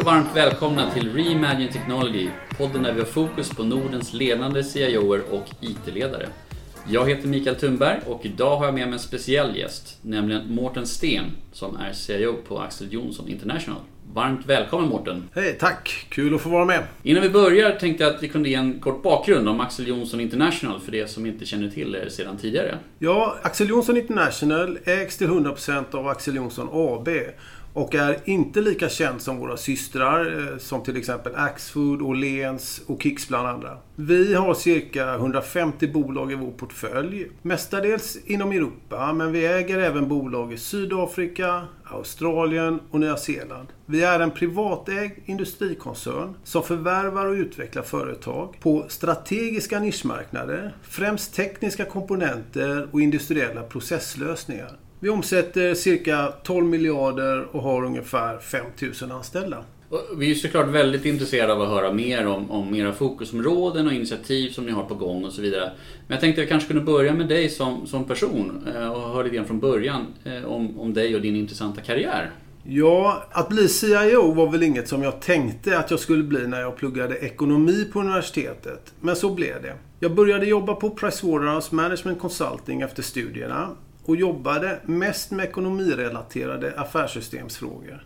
och varmt välkomna till Reimagine Technology, podden där vi har fokus på Nordens ledande CIOer och IT-ledare. Jag heter Mikael Thunberg och idag har jag med mig en speciell gäst, nämligen Mårten Sten som är CIO på Axel Johnson International. Varmt välkommen Mårten! Hej, tack! Kul att få vara med. Innan vi börjar tänkte jag att vi kunde ge en kort bakgrund om Axel Johnson International för det som inte känner till er sedan tidigare. Ja, Axel Johnson International ägs till 100% av Axel Johnson AB och är inte lika känd som våra systrar eh, som till exempel Axfood, Åhléns och Kicks bland andra. Vi har cirka 150 bolag i vår portfölj. Mestadels inom Europa men vi äger även bolag i Sydafrika, Australien och Nya Zeeland. Vi är en privatägd industrikoncern som förvärvar och utvecklar företag på strategiska nischmarknader, främst tekniska komponenter och industriella processlösningar. Vi omsätter cirka 12 miljarder och har ungefär 5000 anställda. Vi är såklart väldigt intresserade av att höra mer om, om era fokusområden och initiativ som ni har på gång och så vidare. Men jag tänkte att jag kanske kunde börja med dig som, som person eh, och höra lite grann från början eh, om, om dig och din intressanta karriär. Ja, att bli CIO var väl inget som jag tänkte att jag skulle bli när jag pluggade ekonomi på universitetet. Men så blev det. Jag började jobba på Pricewaterhouse Management Consulting efter studierna och jobbade mest med ekonomirelaterade affärssystemsfrågor.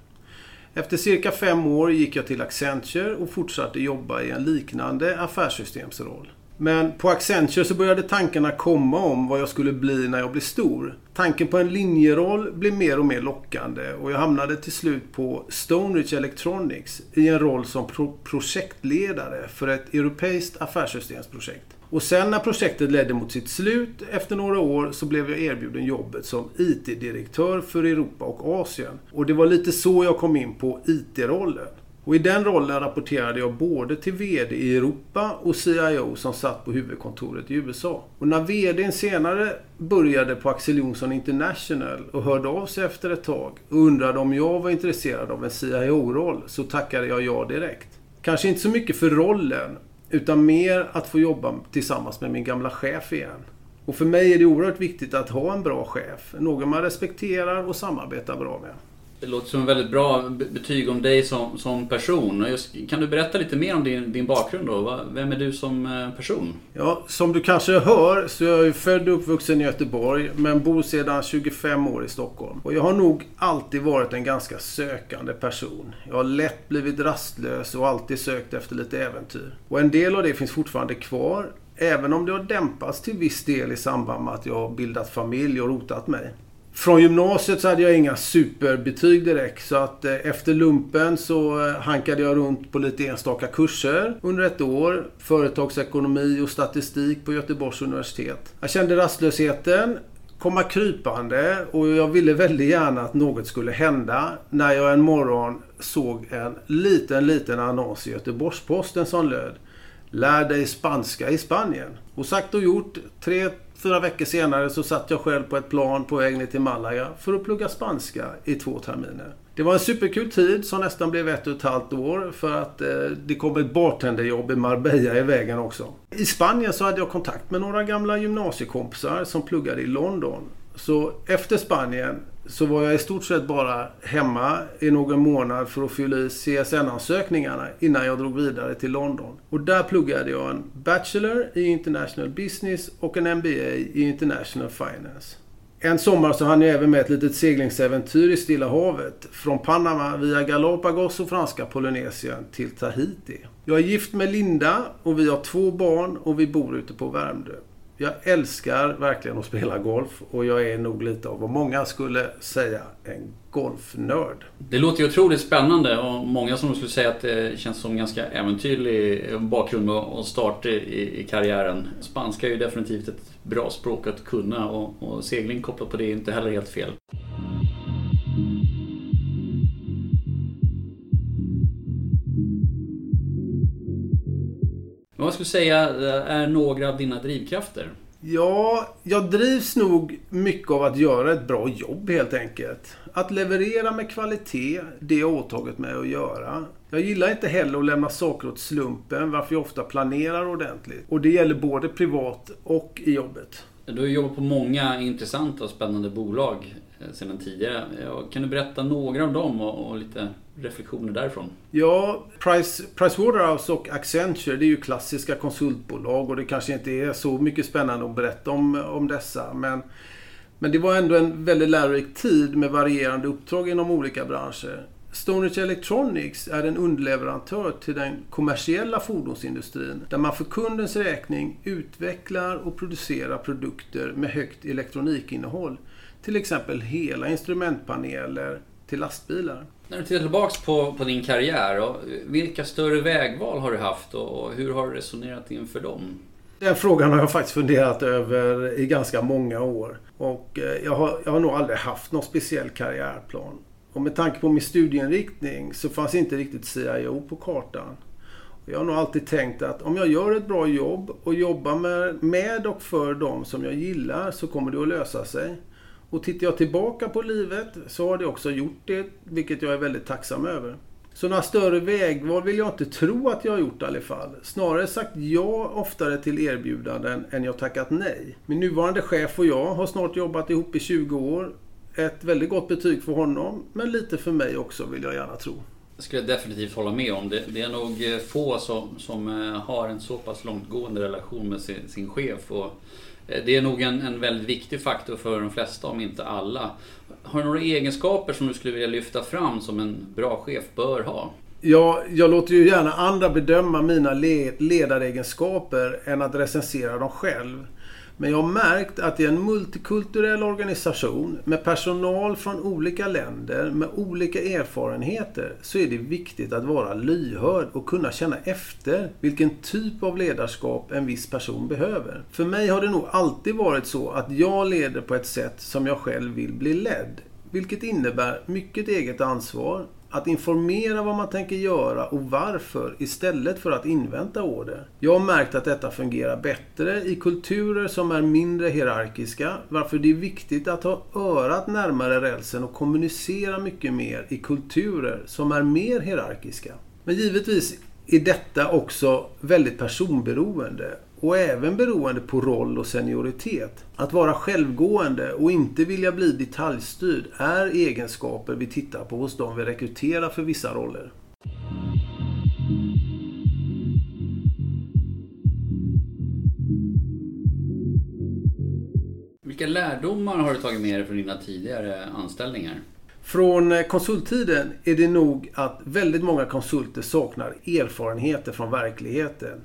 Efter cirka fem år gick jag till Accenture och fortsatte jobba i en liknande affärssystemsroll. Men på Accenture så började tankarna komma om vad jag skulle bli när jag blev stor. Tanken på en linjeroll blev mer och mer lockande och jag hamnade till slut på Stoneridge Electronics i en roll som pro projektledare för ett europeiskt affärssystemsprojekt. Och sen när projektet ledde mot sitt slut efter några år så blev jag erbjuden jobbet som IT-direktör för Europa och Asien. Och det var lite så jag kom in på IT-rollen. Och i den rollen rapporterade jag både till VD i Europa och CIO som satt på huvudkontoret i USA. Och när VDn senare började på Axel Johnson International och hörde av sig efter ett tag och undrade om jag var intresserad av en CIO-roll så tackade jag ja direkt. Kanske inte så mycket för rollen utan mer att få jobba tillsammans med min gamla chef igen. Och för mig är det oerhört viktigt att ha en bra chef. Någon man respekterar och samarbetar bra med. Det låter som en väldigt bra betyg om dig som, som person. Just, kan du berätta lite mer om din, din bakgrund då? Vem är du som eh, person? Ja, som du kanske hör så är jag född och uppvuxen i Göteborg men bor sedan 25 år i Stockholm. Och jag har nog alltid varit en ganska sökande person. Jag har lätt blivit rastlös och alltid sökt efter lite äventyr. Och en del av det finns fortfarande kvar Även om det har dämpats till viss del i samband med att jag har bildat familj och rotat mig. Från gymnasiet så hade jag inga superbetyg direkt så att eh, efter lumpen så eh, hankade jag runt på lite enstaka kurser under ett år. Företagsekonomi och statistik på Göteborgs universitet. Jag kände rastlösheten komma krypande och jag ville väldigt gärna att något skulle hända när jag en morgon såg en liten, liten annons i Göteborgs-Posten som löd Lär dig spanska i Spanien. Och sagt och gjort. Tre, fyra veckor senare så satt jag själv på ett plan på väg ner till Malaga för att plugga spanska i två terminer. Det var en superkul tid som nästan blev ett och ett halvt år för att eh, det kom ett bartenderjobb i Marbella i vägen också. I Spanien så hade jag kontakt med några gamla gymnasiekompisar som pluggade i London. Så efter Spanien så var jag i stort sett bara hemma i någon månad för att fylla i CSN-ansökningarna innan jag drog vidare till London. Och där pluggade jag en Bachelor i International Business och en MBA i International Finance. En sommar så hann jag även med ett litet seglingsäventyr i Stilla havet. Från Panama via Galapagos och franska Polynesien till Tahiti. Jag är gift med Linda och vi har två barn och vi bor ute på Värmdö jag älskar verkligen att spela golf och jag är nog lite av vad många skulle säga en golfnörd. Det låter ju otroligt spännande och många som skulle säga att det känns som en ganska äventyrlig bakgrund och start i, karriären. Spanska är ju definitivt ett bra språk att kunna och, och segling kopplat på det är inte heller helt fel. Vad skulle du säga är några av dina drivkrafter? Ja, jag drivs nog mycket av att göra ett bra jobb helt enkelt. Att leverera med kvalitet, det jag åtagit mig att göra. Jag gillar inte heller att lämna saker åt slumpen, varför jag ofta planerar ordentligt. Och det gäller både privat och i jobbet. Du har jobbat på många intressanta och spännande bolag eh, sedan tidigare. Kan du berätta några av dem och, lite reflektioner därifrån? Ja, Price, Pricewaterhouse och Accenture det är ju klassiska konsultbolag och det kanske inte är så mycket spännande att berätta om, om dessa. Men, men det var ändå en väldigt lärorik tid med varierande uppdrag inom olika branscher. Stoneridge Electronics är en underleverantör till den kommersiella fordonsindustrin där man för kundens räkning utvecklar och producerar produkter med högt elektronikinnehåll. Till exempel hela instrumentpaneler till lastbilar. När du tittar tillbaks på, på din karriär, och vilka större vägval har du haft och hur har du resonerat inför dem? Den frågan har jag faktiskt funderat över i ganska många år. Och eh, jag har, jag har nog aldrig haft någon speciell karriärplan. Och med tanke på min studieinriktning så fanns inte riktigt CIO på kartan. Jag har nog alltid tänkt att om jag gör ett bra jobb och jobbar med, med och för dem som jag gillar så kommer det att lösa sig. Och tittar jag tillbaka på livet så har det också gjort det, vilket jag är väldigt tacksam över. Så några större vägval vill jag inte tro att jag har gjort i alla fall. Snarare sagt ja oftare till erbjudanden än jag tackat nej. Min nuvarande chef och jag har snart jobbat ihop i 20 år ett väldigt gott betyg för honom, men lite för mig också vill jag gärna tro. Det skulle jag definitivt hålla med om. Det, det är nog eh, få som, som eh, har en så pass långtgående relation med sin, sin chef. Och eh, det är nog en, en väldigt viktig faktor för de flesta, om inte alla. Har du några egenskaper som du skulle vilja lyfta fram som en bra chef bör ha? Ja, jag låter ju gärna andra bedöma mina ledaregenskaper än att recensera dem själv. Men jag har märkt att i en multikulturell organisation med personal från olika länder med olika erfarenheter så är det viktigt att vara lyhörd och kunna känna efter vilken typ av ledarskap en viss person behöver. För mig har det nog alltid varit så att jag leder på ett sätt som jag själv vill bli ledd. Vilket innebär mycket eget ansvar, att informera vad man tänker göra och varför istället för att invänta order. Jag har märkt att detta fungerar bättre i kulturer som är mindre hierarkiska varför det är viktigt att ha örat närmare rälsen och kommunicera mycket mer i kulturer som är mer hierarkiska. Men givetvis är detta också väldigt personberoende och även beroende på roll och senioritet. Att vara självgående och inte vilja bli detaljstyrd är egenskaper vi tittar på hos dem vi rekryterar för vissa roller. Vilka lärdomar har du tagit med dig från dina tidigare anställningar? Från konsulttiden är det nog att väldigt många konsulter saknar erfarenheter från verkligheten.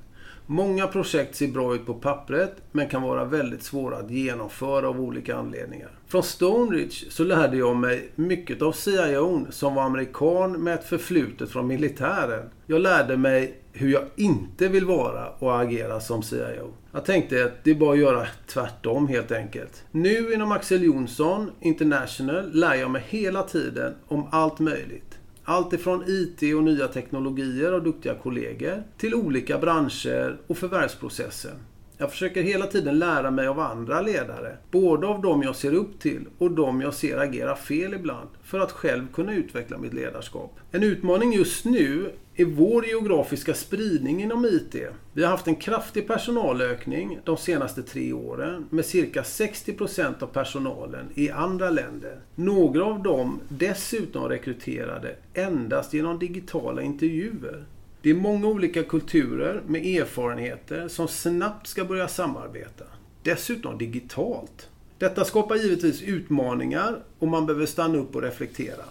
Många projekt ser bra ut på pappret men kan vara väldigt svåra att genomföra av olika anledningar. Från Stoneridge så lärde jag mig mycket av CIO som var amerikan med ett förflutet från militären. Jag lärde mig hur jag inte vill vara och agera som CIO. Jag tänkte att det är bara att göra tvärtom helt enkelt. Nu inom Axel Jonsson International lär jag mig hela tiden om allt möjligt. Allt ifrån IT och nya teknologier och duktiga kollegor till olika branscher och förvärvsprocessen. Jag försöker hela tiden lära mig av andra ledare. Både av dem jag ser upp till och dem jag ser agera fel ibland. För att själv kunna utveckla mitt ledarskap. En utmaning just nu är vår geografiska spridning inom IT. Vi har haft en kraftig personalökning de senaste tre åren med cirka 60% av personalen i andra länder. Några av dem dessutom rekryterade endast genom digitala intervjuer. Det är många olika kulturer med erfarenheter som snabbt ska börja samarbeta. Dessutom digitalt. Detta skapar givetvis utmaningar och man behöver stanna upp och reflektera.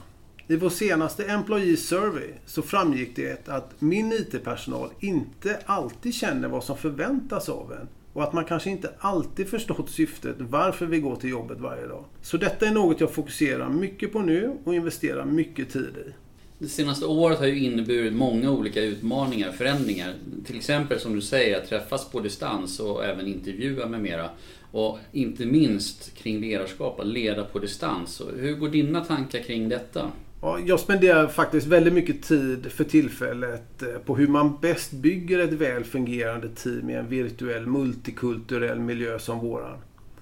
I vår senaste Employee Survey så framgick det att min IT-personal inte alltid känner vad som förväntas av en och att man kanske inte alltid förstått syftet varför vi går till jobbet varje dag. Så detta är något jag fokuserar mycket på nu och investerar mycket tid i. Det senaste året har ju inneburit många olika utmaningar, och förändringar. Till exempel som du säger, att träffas på distans och även intervjua med mera. Och inte minst kring ledarskap, att leda på distans. Hur går dina tankar kring detta? Ja, jag spenderar faktiskt väldigt mycket tid för tillfället eh, på hur man bäst bygger ett väl fungerande team i en virtuell multikulturell miljö som våran.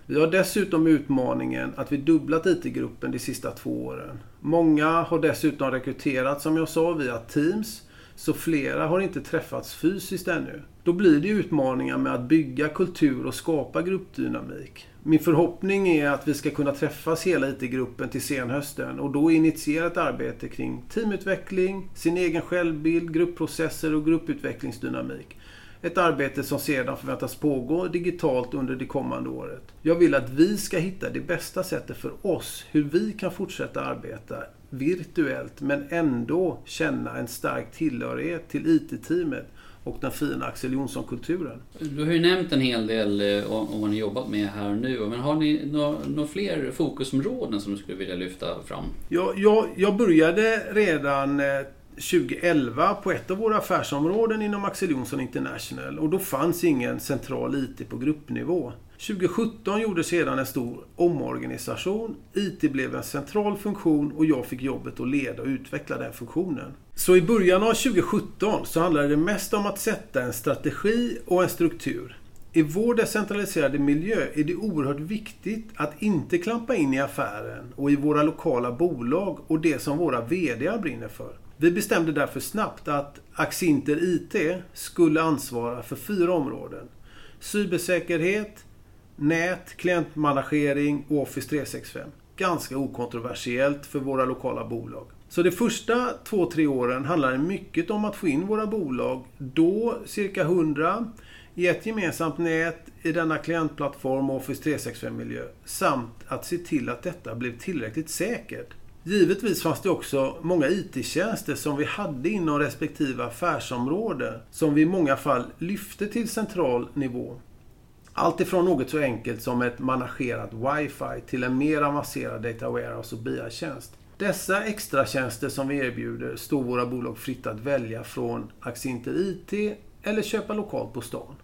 Vi har dessutom utmaningen att vi dubblat IT-gruppen de sista två åren. Många har dessutom rekryterats som jag sa via Teams, så flera har inte träffats fysiskt ännu. Då blir det utmaningar med att bygga kultur och skapa gruppdynamik. Min förhoppning är att vi ska kunna träffas hela IT-gruppen till senhösten och då initiera ett arbete kring teamutveckling, sin egen självbild, gruppprocesser och grupputvecklingsdynamik. Ett arbete som sedan förväntas pågå digitalt under det kommande året. Jag vill att vi ska hitta det bästa sättet för oss hur vi kan fortsätta arbeta virtuellt men ändå känna en stark tillhörighet till IT-teamet och den fina Axel Jonsson-kulturen. Du har ju nämnt en hel del eh, om vad ni jobbat med här nu. Men har ni några, några fler fokusområden som du skulle vilja lyfta fram? Ja, jag, jag började redan 2011 på ett av våra affärsområden inom Axel Jonsson International och då fanns ingen central IT på gruppnivå. 2017 gjordes sedan en stor omorganisation. IT blev en central funktion och jag fick jobbet att leda och utveckla den funktionen. Så i början av 2017 så handlade det mest om att sätta en strategi och en struktur. I vår decentraliserade miljö är det oerhört viktigt att inte klampa in i affären och i våra lokala bolag och det som våra VD brinner för. Vi bestämde därför snabbt att Axinter IT skulle ansvara för fyra områden. Cybersäkerhet, nät, klientmanagering och Office 365. Ganska okontroversiellt för våra lokala bolag. Så de första två, tre åren handlade mycket om att få in våra bolag, då cirka 100, i ett gemensamt nät i denna klientplattform Office 365-miljö samt att se till att detta blev tillräckligt säkert. Givetvis fanns det också många IT-tjänster som vi hade inom respektive affärsområde som vi i många fall lyfte till central nivå. Allt ifrån något så enkelt som ett managerat wifi till en mer avancerad data warehouse och BI-tjänst. Dessa extra tjänster som vi erbjuder står våra bolag fritt att välja från Axinter IT eller köpa lokalt på stan.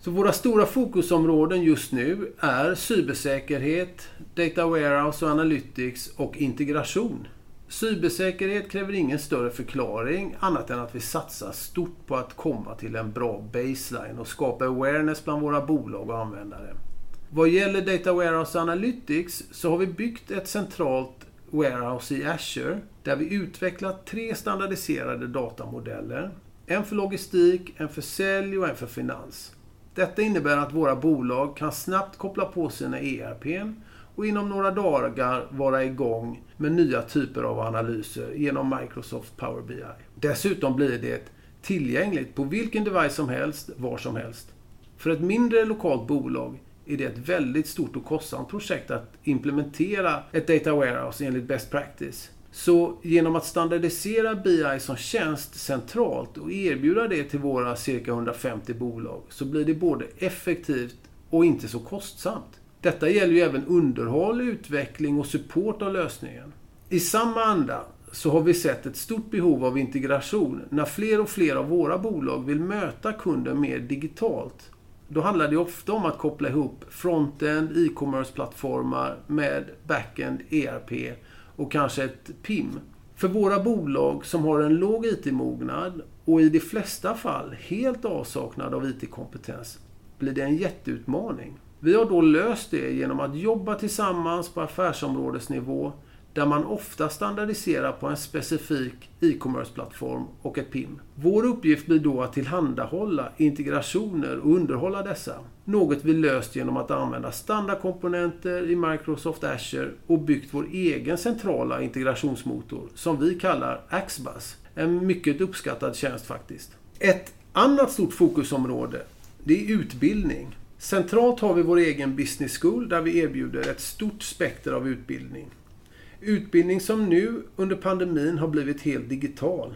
Så våra stora fokusområden just nu är cybersäkerhet, Data Warehouse och Analytics och integration. Cybersäkerhet kräver ingen större förklaring annat än att vi satsar stort på att komma till en bra baseline och skapa awareness bland våra bolag och användare. Vad gäller Data Warehouse Analytics så har vi byggt ett centralt warehouse i Azure där vi utvecklat tre standardiserade datamodeller. En för logistik, en för sälj och en för finans. Detta innebär att våra bolag kan snabbt koppla på sina ERP och inom några dagar vara igång med nya typer av analyser genom Microsoft Power BI. Dessutom blir det tillgängligt på vilken device som helst, var som helst. För ett mindre lokalt bolag är det ett väldigt stort och kostsamt projekt att implementera ett data warehouse enligt best practice. Så genom att standardisera BI som tjänst centralt och erbjuda det till våra cirka 150 bolag så blir det både effektivt och inte så kostsamt. Detta gäller ju även underhåll, utveckling och support av lösningen. I samma anda så har vi sett ett stort behov av integration när fler och fler av våra bolag vill möta kunden mer digitalt. Då handlar det ofta om att koppla ihop frontend, e-commerce-plattformar med backend, ERP och kanske ett PIM. För våra bolag som har en låg IT-mognad och i de flesta fall helt avsaknad av IT-kompetens blir det en jätteutmaning. Vi har då löst det genom att jobba tillsammans på affärsområdesnivå där man ofta standardiserar på en specifik e-commerce-plattform och ett PIM. Vår uppgift blir då att tillhandahålla integrationer och underhålla dessa. Något vi löst genom att använda standardkomponenter i Microsoft Azure och byggt vår egen centrala integrationsmotor som vi kallar Axbus. En mycket uppskattad tjänst faktiskt. Ett annat stort fokusområde det är utbildning. Centralt har vi vår egen business school där vi erbjuder ett stort spekter av utbildning. Utbildning som nu under pandemin har blivit helt digital.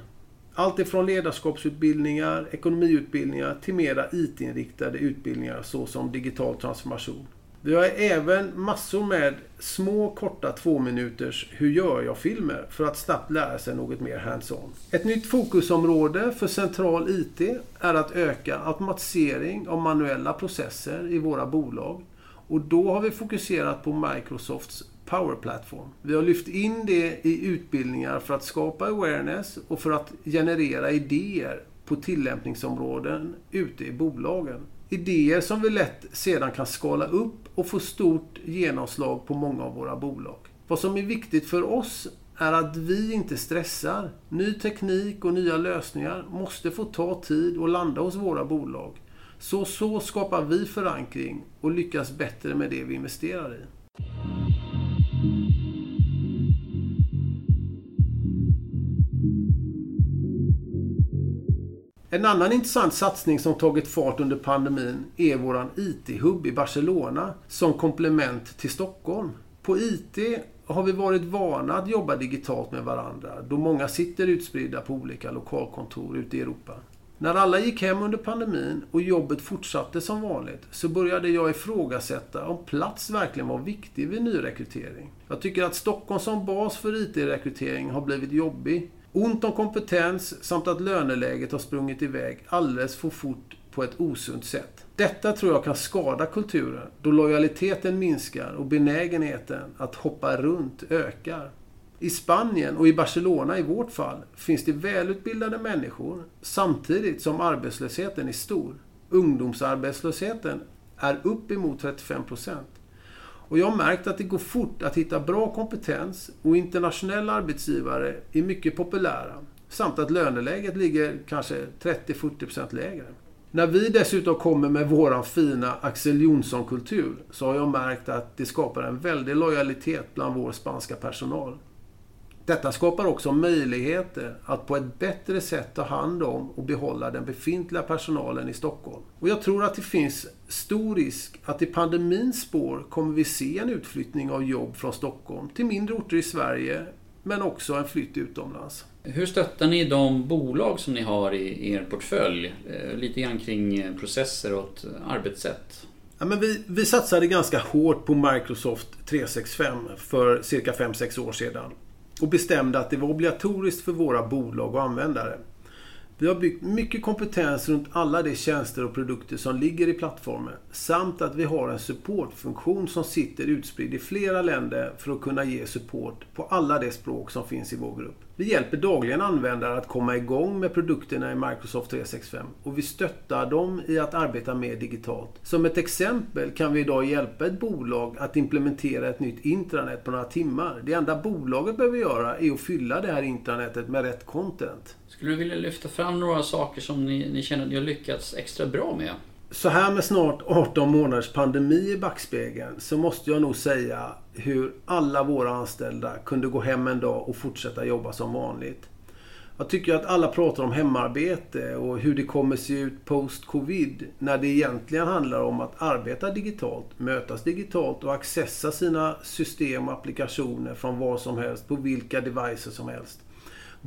Allt ifrån ledarskapsutbildningar, ekonomiutbildningar till mera IT-inriktade utbildningar såsom digital transformation. Vi har även massor med små korta två minuters Hur gör jag-filmer för att snabbt lära sig något mer hands-on. Ett nytt fokusområde för central IT är att öka automatisering av manuella processer i våra bolag. Och då har vi fokuserat på Microsofts Power Platform. Vi har lyft in det i utbildningar för att skapa awareness och för att generera idéer på tillämpningsområden ute i bolagen. Idéer som vi lätt sedan kan skala upp och få stort genomslag på många av våra bolag. Vad som är viktigt för oss är att vi inte stressar. Ny teknik och nya lösningar måste få ta tid och landa hos våra bolag. Så så skapar vi förankring och lyckas bättre med det vi investerar i. En annan intressant satsning som tagit fart under pandemin är våran IT-hub i Barcelona som komplement till Stockholm. På IT har vi varit vana att jobba digitalt med varandra då många sitter utspridda på olika lokalkontor ute i Europa. När alla gick hem under pandemin och jobbet fortsatte som vanligt så började jag ifrågasätta om plats verkligen var viktig vid nyrekrytering. Jag tycker att Stockholm som bas för IT-rekrytering har blivit jobbig. Ont om kompetens samt att löneläget har sprungit iväg alldeles för fort på ett osunt sätt. Detta tror jag kan skada kulturen då lojaliteten minskar och benägenheten att hoppa runt ökar. I Spanien och i Barcelona i vårt fall finns det välutbildade människor samtidigt som arbetslösheten är stor. Ungdomsarbetslösheten är uppemot 35 procent. Och jag har märkt att det går fort att hitta bra kompetens och internationella arbetsgivare är mycket populära. Samt att löneläget ligger kanske 30-40% lägre. När vi dessutom kommer med våran fina Axel Jonsson-kultur så har jag märkt att det skapar en väldig lojalitet bland vår spanska personal. Detta skapar också möjligheter att på ett bättre sätt ta hand om och behålla den befintliga personalen i Stockholm. Och jag tror att det finns stor risk att i pandemins spår kommer vi se en utflyttning av jobb från Stockholm till mindre orter i Sverige, men också en flytt utomlands. Hur stöttar ni de bolag som ni har i er portfölj? Eh, lite grann kring processer och ett arbetssätt. Ja, men vi, vi satsade ganska hårt på Microsoft 365 för cirka 5-6 år sedan och bestämde att det var obligatoriskt för våra bolag och användare. Vi har byggt mycket kompetens runt alla de tjänster och produkter som ligger i plattformen samt att vi har en supportfunktion som sitter utspridd i flera länder för att kunna ge support på alla de språk som finns i vår grupp. Vi hjälper dagligen användare att komma igång med produkterna i Microsoft 365 och vi stöttar dem i att arbeta mer digitalt. Som ett exempel kan vi idag hjälpa ett bolag att implementera ett nytt intranät på några timmar. Det enda bolaget behöver göra är att fylla det här intranätet med rätt content. Skulle du vilja lyfta fram några saker som ni, ni känner att ni har lyckats extra bra med? Så här med snart 18 månaders pandemi i backspegeln så måste jag nog säga hur alla våra anställda kunde gå hem en dag och fortsätta jobba som vanligt. Jag tycker att alla pratar om hemarbete och hur det kommer se ut post-covid när det egentligen handlar om att arbeta digitalt, mötas digitalt och accessa sina system och applikationer från var som helst på vilka devices som helst.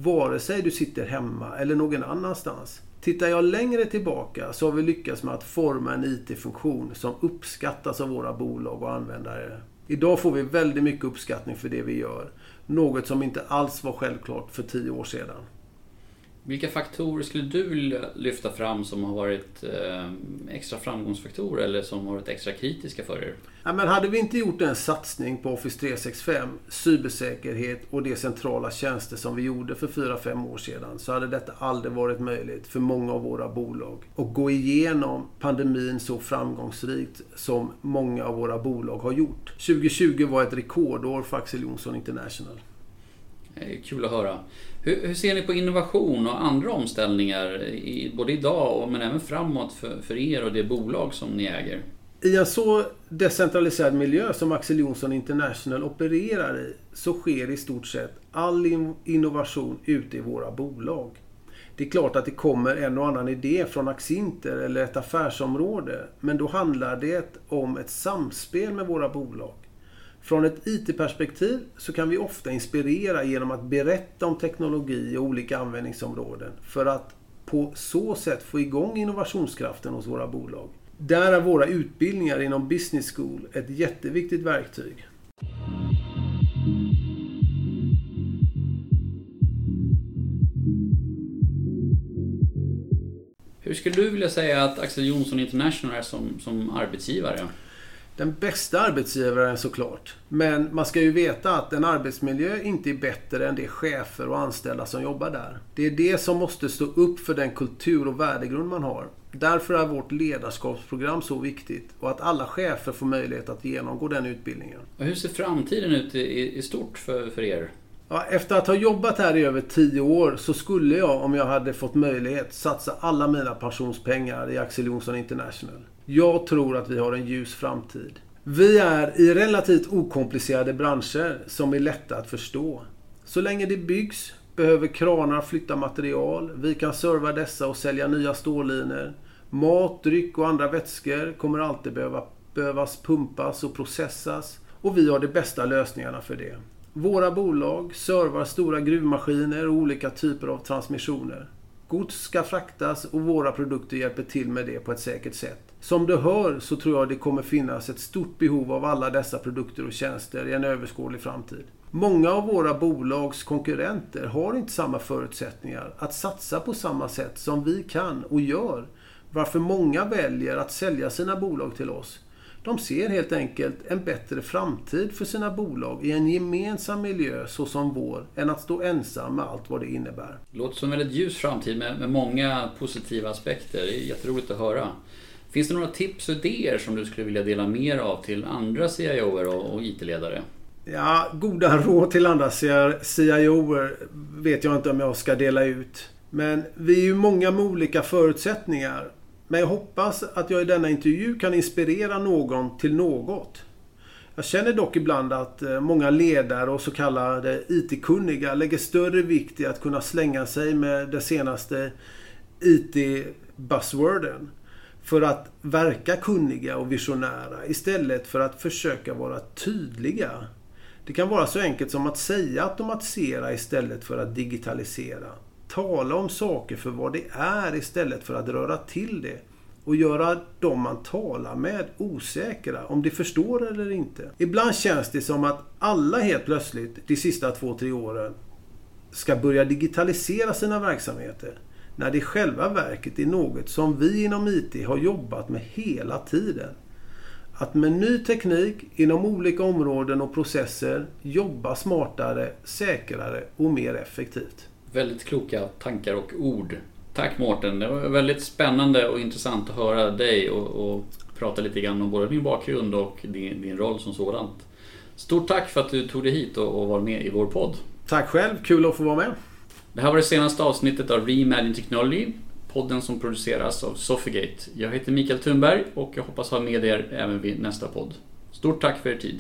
Vare sig du sitter hemma eller någon annanstans. Tittar jag längre tillbaka så har vi lyckats med att forma en IT-funktion som uppskattas av våra bolag och användare. Idag får vi väldigt mycket uppskattning för det vi gör. Något som inte alls var självklart för tio år sedan. Vilka faktorer skulle du vilja lyfta fram som har varit eh, extra framgångsfaktorer eller som har varit extra kritiska för er? Ja, men hade vi inte gjort en satsning på Office 365, cybersäkerhet och de centrala tjänster som vi gjorde för 4-5 år sedan så hade detta aldrig varit möjligt för många av våra bolag. att gå igenom pandemin så framgångsrikt som många av våra bolag har gjort. 2020 var ett rekordår för Axel Jonsson International. Eh, kul att höra. Hur, hur, ser ni på innovation och andra omställningar, i, både idag och, men även framåt för, för er och det bolag som ni äger? I en så decentraliserad miljö som Axel Jonsson International opererar i så sker i stort sett all innovation ute i våra bolag. Det är klart att det kommer en och annan idé från Axinter eller ett affärsområde men då handlar det om ett samspel med våra bolag. Från ett IT-perspektiv så kan vi ofta inspirera genom att berätta om teknologi och olika användningsområden för att på så sätt få igång innovationskraften hos våra bolag. Där är våra utbildningar inom Business School ett jätteviktigt verktyg. Hur skulle du vilja säga att Axel Jonsson International är som, som arbetsgivare? Den bästa arbetsgivaren såklart. Men man ska ju veta att en arbetsmiljö inte är bättre än de chefer och anställda som jobbar där. Det är det som måste stå upp för den kultur och värdegrund man har. Därför är vårt ledarskapsprogram så viktigt och att alla chefer får möjlighet att genomgå den utbildningen. Hur ser framtiden ut i, i stort för, för er? Ja, efter att ha jobbat här i över 10 år så skulle jag, om jag hade fått möjlighet, satsa alla mina pensionspengar i Axel Johnson International. Jag tror att vi har en ljus framtid. Vi är i relativt okomplicerade branscher som är lätta att förstå. Så länge det byggs behöver kranar flytta material. Vi kan serva dessa och sälja nya stållinor. Mat, dryck och andra vätskor kommer alltid behöva, behövas pumpas och processas. Och vi har de bästa lösningarna för det. Våra bolag servar stora gruvmaskiner och olika typer av transmissioner. Gods ska fraktas och våra produkter hjälper till med det på ett säkert sätt. Som du hör så tror jag det kommer finnas ett stort behov av alla dessa produkter och tjänster i en överskådlig framtid. Många av våra bolags konkurrenter har inte samma förutsättningar att satsa på samma sätt som vi kan och gör. Varför många väljer att sälja sina bolag till oss. De ser helt enkelt en bättre framtid för sina bolag i en gemensam miljö såsom vår än att stå ensam med allt vad det innebär. Det låter som en väldigt ljus framtid med, med många positiva aspekter. Det är jätteroligt att höra. Finns det några tips och idéer som du skulle vilja dela mer av till andra CIOer och, och IT-ledare? Ja, goda råd till andra CIOer vet jag inte om jag ska dela ut. Men vi är ju många med olika förutsättningar. Men jag hoppas att jag i denna intervju kan inspirera någon till något. Jag känner dock ibland att eh, många ledare och så kallade IT-kunniga lägger större vikt i att kunna slänga sig med det senaste IT-buzzworden. För att verka kunniga och visionära istället för att försöka vara tydliga. Det kan vara så enkelt som att säga automatisera istället för att digitalisera. Tala om saker för vad det är istället för att röra till det och göra de man talar med osäkra om de förstår eller inte. Ibland känns det som att alla helt plötsligt de sista två, tre åren ska börja digitalisera sina verksamheter. När det i själva verket är något som vi inom IT har jobbat med hela tiden. Att med ny teknik inom olika områden och processer jobba smartare, säkrare och mer effektivt. Väldigt kloka tankar och ord. Tack Mårten, det var väldigt spännande och intressant att höra dig och, och prata lite grann om både din bakgrund och din, din roll som sådant. Stort tack för att du tog dig hit och, och var med i vår podd. Tack själv, kul att få vara med. Det här var det senaste avsnittet av Reimagine Technology, podden som produceras av Sofigate. Jag heter Mikael Thunberg och jag hoppas ha med er även vid nästa podd. Stort tack för er tid.